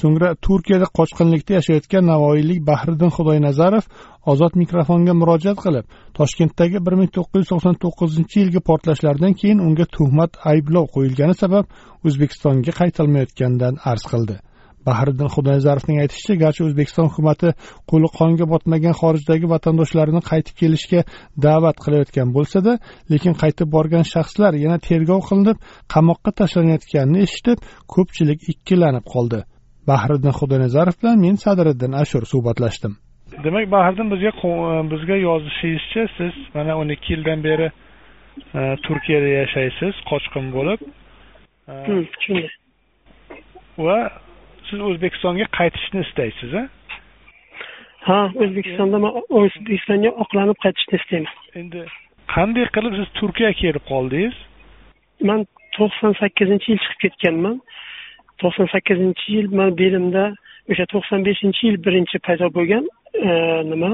so'ngra turkiyada qochqinlikda yashayotgan navoiylik bahriddin xudoynazarov ozod mikrofonga murojaat qilib toshkentdagi bir ming to'qqiz yuz to'qson to'qqizinchi yilgi portlashlardan keyin unga tuhmat ayblov qo'yilgani sabab o'zbekistonga qaytilmayotganidan arz qildi. Bahriddin xudoynazarovning aytishicha garchi o'zbekiston hukumati qo'li qonga botmagan xorijdagi vatandoshlarini qaytib kelishga da'vat qilayotgan bo'lsada lekin qaytib borgan shaxslar yana tergov qilinib qamoqqa tashlanayotganini eshitib ko'pchilik ikkilanib qoldi. Bahriddin xudoynazarov bilan men sadiriddin ashur suhbatlashdim. Demak bahriddin bizga bizga yozishingizcha siz mana o'n ikki yildan beri e, turkiyada yashaysiz qochqin bo'lib shunday va siz o'zbekistonga qaytishni istaysiz a ha o'zbekistonda man o'zbekistonga oqlanib qaytishni istayman. Endi qanday qilib siz turkiyaga kelib qoldingiz? Man to'qson sakkizinchi yil chiqib ketganman to'qson sakkizinchi yil man belimda o'sha to'qson beshinchi yil birinchi paydo bo'lgan e, nima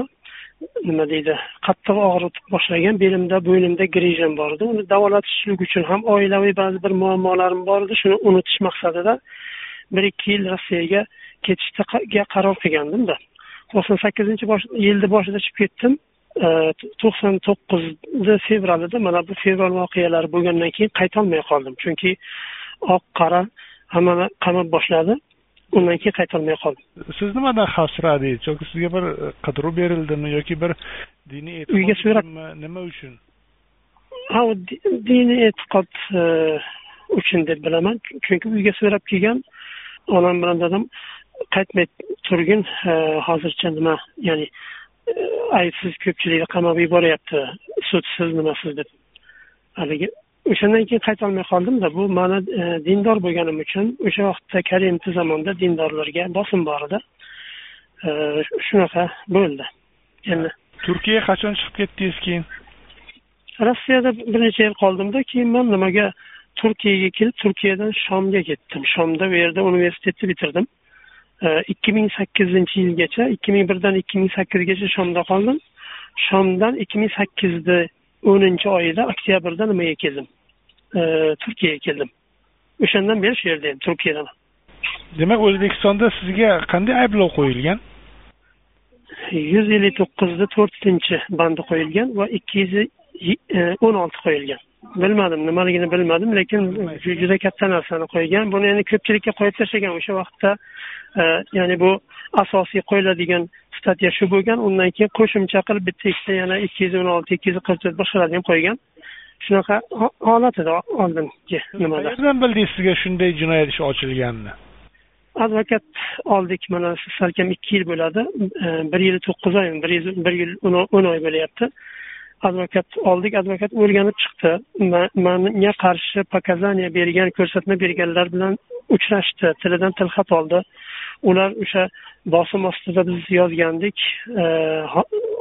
nima deydi qattiq og'ritib boshlagan belimda bo'ynimda grijam bor edi. Uni davolatishlik uchun ham oilaviy ba'zi bir muammolarim bor edi. Shuni unutish maqsadida bir ikki yil rossiyaga ketishga qaror qilgandimda to'qson sakkizinchi yilni boshida chiqib ketdim. E, to'qson to'qqizni fevralida mana bu fevral voqealari bo'lgandan keyin qaytolmay qoldim. Chunki oq qora hammani qamab boshladi undan keyin qaytolmay qoldim siz nimadan xavfsiradingiz yoki sizga bir qidiruv berildimi yoki bir diniy uyga so'rab nima uchun? Ha u diniy e'tiqod uchun deb bilaman. Chunki uyga so'rab kelgan onam bilan dadam qaytmay turgin hozircha nima ya'ni aybsiz ko'pchilikni qamab yuboryapti. Sudsiz nimasiz deb. Haligi o'shandan keyin qaytolmay qoldimda. Bu mani dindor bo'lganim uchun o'sha vaqtda karimov zamonda dindorlarga bosim bor edi shunaqa bo'ldi. Endi turkiyaga qachon chiqib ketdingiz keyin? Rossiyada bir necha yil qoldimda keyin man nimaga turkiyaga kelib turkiyadan shomga ketdim. Shomda u yerda universitetni bitirdim. Ikki ming sakkizinchi yilgacha ikki ming birdan ikki ming sakkizgacha shomda qoldim. Shomdan ikki ming sakkizni o'ninchi oyida oktyabrda nimaga keldim? Turkiyaga keldim. O'shandan beri shu yerda turkiyadan. Demak o'zbekistonda sizga qanday ayblov qo'yilgan? Yuz ellik to'qqizda to'rtinchi bandi qo'yilgan va ikki yuz o'n olti qo'yilgan. Bilmadim nimaligini bilmadim lekin juda katta narsani qo'ygan. Buni endi ko'pchilikka qo'yib tashlagan. O'sha vaqtda ya'ni bu asosiy qo'yiladigan statya shu bo'lgan. Undan keyin qo'shimcha qilib bitta ikkita yana ikki yuz o'n olti ikki yuz qirq to'rt boshqalarni ham qo'ygan. Shunaqa holat edi oldingi nimada? Qayerdan bildingiz sizga shunday jinoyat ishi ochilganini? Advokat oldik mana salkam ikki yil bo'ladi. Bir yil to'qqiz oy bir yil bir yil o'n oy bo'lyapti. Advokat oldik advokat o'rganib chiqdi. Manga qarshi показания bergan ko'rsatma berganlar bilan uchrashdi. Tilidan tilxat oldi ular o'sha bosim ostida biz yozgandik.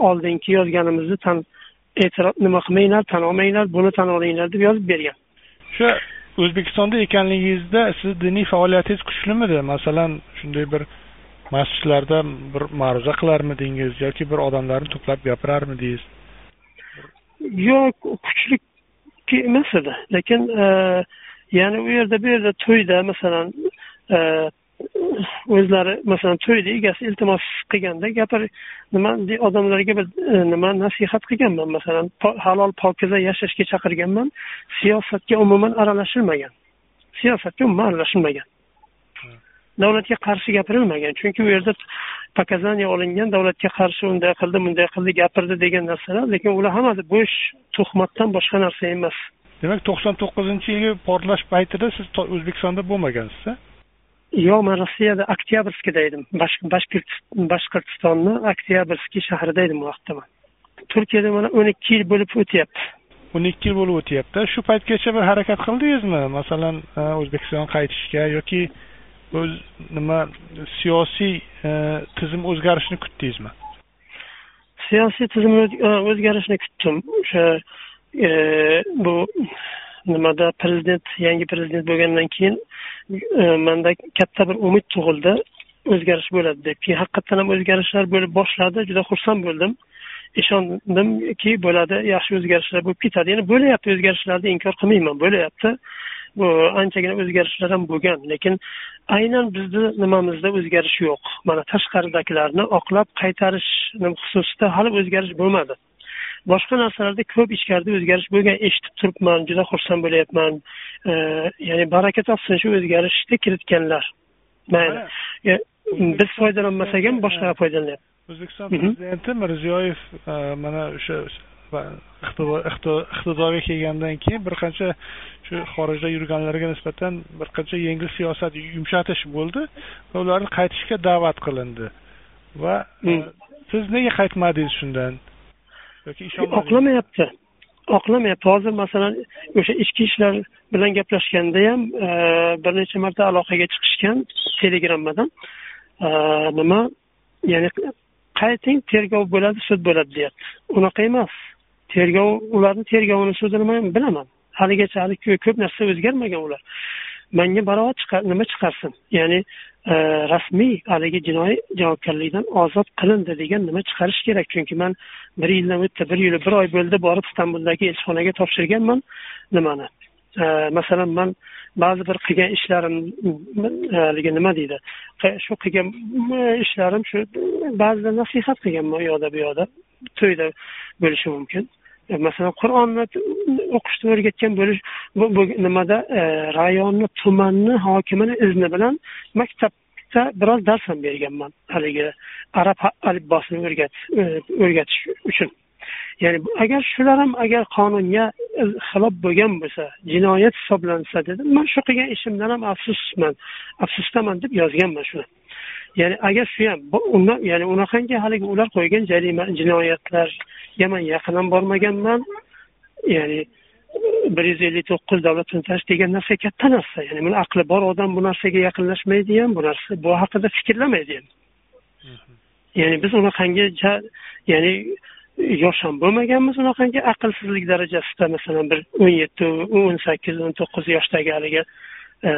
Oldingi yozganimizni tan e'tirof nima qilmanglar tan olmanglar buni tan olinglar deb yozib bergan. O'sha o'zbekistonda ekanligingizda siz diniy faoliyatingiz kuchlimidi masalan shunday bir masjidlarda bir ma'ruza qilarmidingiz yoki bir odamlarni to'plab gapirarmidingiz? Yo'q kuchli emas edi. Lekin ya'ni u yerda bu yerda to'yda masalan o'zlari masalan to'yda egasi iltimos qilganda gapir nima odamlarga bir e, nima nasihat qilganman masalan halol pokiza yashashga chaqirganman siyosatga umuman aralashilmagan. Siyosatga umuman aralashilmagan. Davlatga qarshi gapirilmagan chunki u yerda показания olingan davlatga qarshi unday qildi bunday qildi gapirdi degan narsalar lekin ular hammasi bo'sh tuhmatdan boshqa narsa emas. Demak to'qson to'qqizinchi yilgi portlash paytida siz o'zbekistonda bo'lmagansiz a yo'q man rossiyada oktyabrskida edim bashqirtistonni oktyabrskiy shahrida edim u vaqtda man. Turkiyada mana o'n ikki yil bo'lib o'tyapti. o'n ikki yil bo'lib o'tyapti. Shu paytgacha bir harakat qildingizmi? Masalan o'zbekistonga qaytishga yoki o'z nima siyosiy tizim o'zgarishini kutdingizmi? Siyosiy tizim o'zgarishini kutdim. O'sha bu nimada prezident yangi prezident bo'lgandan keyin e, manda katta bir umid tug'ildi o'zgarish bo'ladi deb. Keyin haqiqatdan ham o'zgarishlar bo'lib boshladi juda xursand bo'ldim. Ishondimki bo'ladi yaxshi o'zgarishlar bo'lib ketadi. Ya'ni bo'lyapti o'zgarishlarni inkor qilmayman bo'lyapti bu anchagina o'zgarishlar ham bo'lgan. Lekin aynan bizni nimamizda o'zgarish yo'q. Mana tashqaridagilarni oqlab qaytarish xususida hali o'zgarish bo'lmadi. Boshqa narsalarda ko'p ichkarida o'zgarish bo'lgan eshitib turibman juda xursand bo'lyapman. Ya'ni baraka topsin shu o'zgarishni kiritganlar. Mayli. Biz foydalanmasak ham boshqalar foydalanyapti o'zbekiston prezidenti mirziyoyev mana o'sha iqtidorga kelgandan keyin bir qancha shu xorijda yurganlarga nisbatan bir qancha yengil siyosat yumshatish bo'ldi va ularni qaytishga da'vat qilindi. Va e, siz nega qaytmadingiz shundan yoki oqlamayapti. Oqlamayapti. Hozir masalan o'sha ichki ishlar bilan gaplashganda ham e, bir necha marta aloqaga chiqishgan telegrammadan e, nima ya'ni qayting tergov bo'ladi sud bo'ladi deyapti. Unaqa emas. Tergov ularni tergovini sudini man bilaman. Haligacha hali ko'p narsa o'zgarmagan ular manga barobar nima chiqarsin? Ya'ni e, rasmiy haligi jinoiy javobgarlikdan ozod qilindi degan nima chiqarish kerak? Chunki man bir yildan o'tdi bir yil bir oy bo'ldi borib istanbuldagi elchixonaga topshirganman. Nimani? E, masalan man ba'zi bir qilgan ishlarim e, haligi nima deydi? Shu qilgan ishlarim shu ba'zida nasihat qilganman u yoqda bu yoqda to'yda bo'lishi mumkin. E, masalan qur'onni o'qishni o'rgatgan bo'lish bu nimada? E, rayonni tumanni hokimini izni bilan maktabda biroz dars ham berganman haligi arab alifbosini e, o'rgatish uchun. Ya'ni agar shular ham agar qonunga xilof bo'lgan bo'lsa jinoyat hisoblansa dedim man shu qilgan ishimdan ham afsusman afsusdaman deb yozganman shuni. Ya'ni agar shu ham undan ya'ni unaqangi haligi ular qo'ygan jarima jinoyatlarga man yaqin ham bormaganman. Ya'ni bir yuz ellik to'qqiz davlat to'ntarish degan narsa katta narsa. Ya'ni buni aqli bor odam bu narsaga yaqinlashmaydi ham bu narsa bu haqida fikrlamaydi ham. Ya'ni biz unaqangi ya'ni yosh ham bo'lmaganmiz unaqangi aqlsizlik darajasida masalan bir o'n yetti o'n sakkiz o'n to'qqiz yoshdagi haligi e,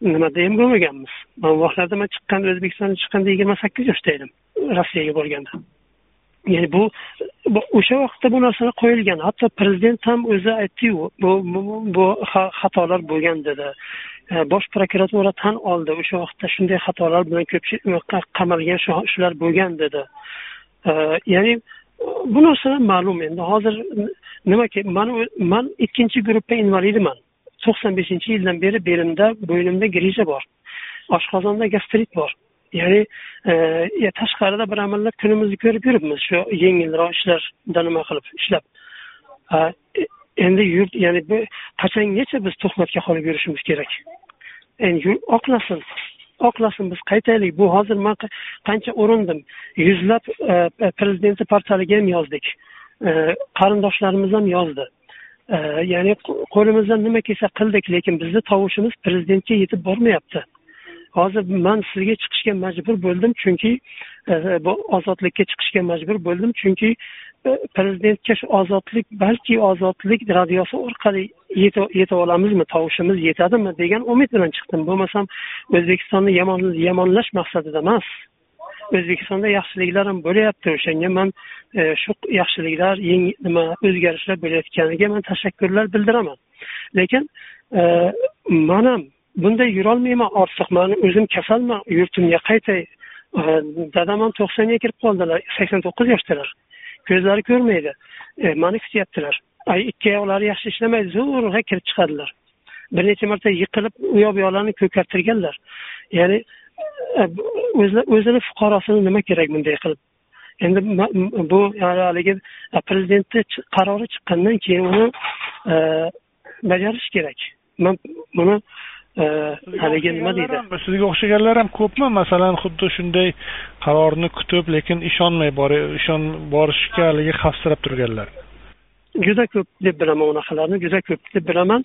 nimada ham bo'lmaganmiz man vaqtlarda man chiqqanda o'zbekistondan chiqqanda yigirma sakkiz yoshda edim rossiyaga borganda. Ya'ni bu o'sha vaqtda bu narsalar qo'yilgan. Hatto prezident ham o'zi aytdiyu bu bu xatolar bo'lgan dedi. E, bosh prokuratura tan oldi o'sha vaqtda shunday xatolar bilan ko'pchilik qamalgan shular bo'lgan dedi. E, ya'ni bu narsalar ma'lum endi. Hozir nimaki man man ikkinchi gruppa invalidiman to'qson beshinchi yildan beri belimda bo'ynimda griza bor. Oshqozonda gastrit bor. Ya'ni e, e tashqarida bir amallab kunimizni ko'rib yuribmiz. Shu yengilroq ishlarda nima qilib ishlab. E, endi yurt ya'ni bu qachongacha biz tuhmatga qolib yurishimiz kerak? Endi oqlasin oqlasin. Biz qaytaylik. Bu hozir man qancha urindim. Yuzlab e, prezidentni portaliga ham yozdik. E, Qarindoshlarimiz ham yozdi. Ya'ni qo'limizdan nima kelsa qildik lekin bizni tovushimiz prezidentga yetib bormayapti. Hozir man sizga chiqishga majbur bo'ldim chunki e, bu ozodlikka chiqishga majbur bo'ldim chunki e, prezidentga shu ozodlik balki ozodlik radiosi orqali yetib olamizmi tovushimiz yetadimi degan umid bilan chiqdim. Bo'lmasam o'zbekistonni yomonlash maqsadida emas. O'zbekistonda yaxshiliklar ham bo'lyapti. O'shanga man e, shu yaxshiliklar nima o'zgarishlar bo'layotganiga man tashakkurlar bildiraman. Lekin e, man ham bunday yurolmayman ortiq. Man o'zim kasalman yurtimga qaytay? E, dadam ham to'qsonga kirib qoldilar sakson to'qqiz yoshdalar. Ko'zlari ko'rmaydi. E, mani kutyaptilar. Ikki oyoqlari yaxshi ishlamaydi. Zo'rg'a kirib chiqadilar. Bir necha marta yiqilib u yoq bu yoqlarni ko'kartirganlar. Ya'ni o'zini fuqarosini nima kerak bunday qilib? Endi bu haligi prezidentni qarori chiqqandan keyin uni e, bajarish kerak. Man buni e, haligi nima deydi? Sizga o'xshaganlar ham ko'pmi? Masalan xuddi shunday qarorni kutib lekin ishonmay ishon borishga haligi xavfsirab turganlar. Juda ko'p deb bilaman unaqalarni juda ko'p deb bilaman.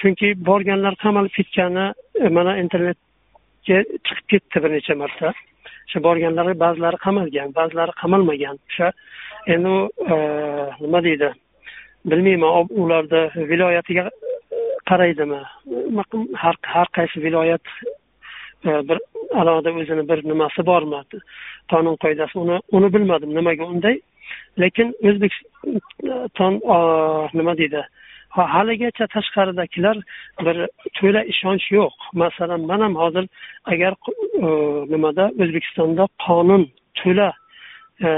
Chunki borganlar qamalib ketgani e, mana internet chiqib ketdi bir necha marta? O'sha borganlari ba'zilari qamalgan ba'zilari qamalmagan. O'sha endi u e, nima deydi? Bilmayman ularni viloyatiga e, qaraydimi? Har har qaysi viloyat e, bir alohida o'zini bir nimasi bormi? Qonun qoidasi uni uni bilmadim. Nimaga unday? Lekin o'zbekiston nima deydi? Haligacha tashqaridagilar bir to'la ishonch yo'q. Masalan man ham hozir agar e, nimada o'zbekistonda qonun to'la e,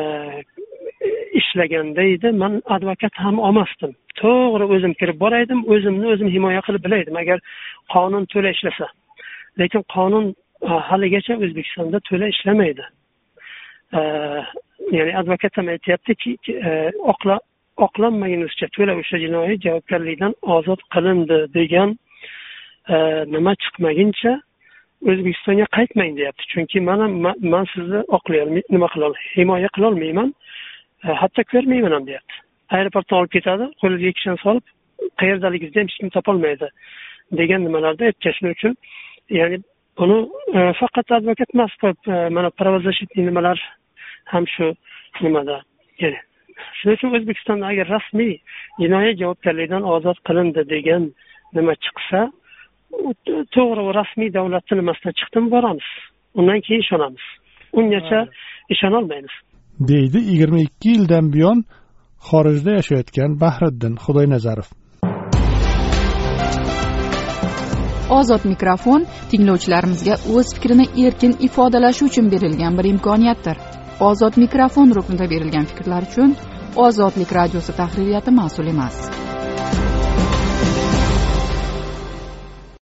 ishlaganda edi man advokat ham olmasdim. To'g'ri o'zim kirib boraydim o'zimni o'zim himoya qilib bilaydim agar qonun to'la ishlasa. Lekin qonun e, haligacha o'zbekistonda to'la ishlamaydi. Ya'ni advokat ham aytyaptiki oqla oqlanmagunizcha to'la o'sha jinoiy javobgarlikdan ozod qilindi degan e, nima chiqmaguncha o'zbekistonga qaytmang deyapti. Chunki man ham man sizni oqlay nima qilol himoya qilolmayman e, hatto ko'rmayman ham deyapti. Aeroportdan olib ketadi qo'lingizga kishani solib qayerdaligingizni ham hech kim topolmaydi degan nimalarda aytgan shuning uchun ya'ni buni e, faqat advokat emas mana правозащитный nimalar ham shu nimada ya'ni shuning uchun o'zbekistonda agar rasmiy jinoiy javobgarlikdan ozod qilindi degan nima chiqsa to'g'ri rasmiy davlatni nimasidan chiqdimi boramiz. Undan keyin ishonamiz. Ungacha ishonolmaymiz. Deydi yigirma ikki yildan buyon xorijda yashayotgan bahriddin xudoynazarov. Ozod mikrofon tinglovchilarimizga o'z fikrini erkin ifodalashi uchun berilgan bir imkoniyatdir ozod mikrofon ruknida berilgan fikrlar uchun ozodlik radiosi tahririyati mas'ul emas.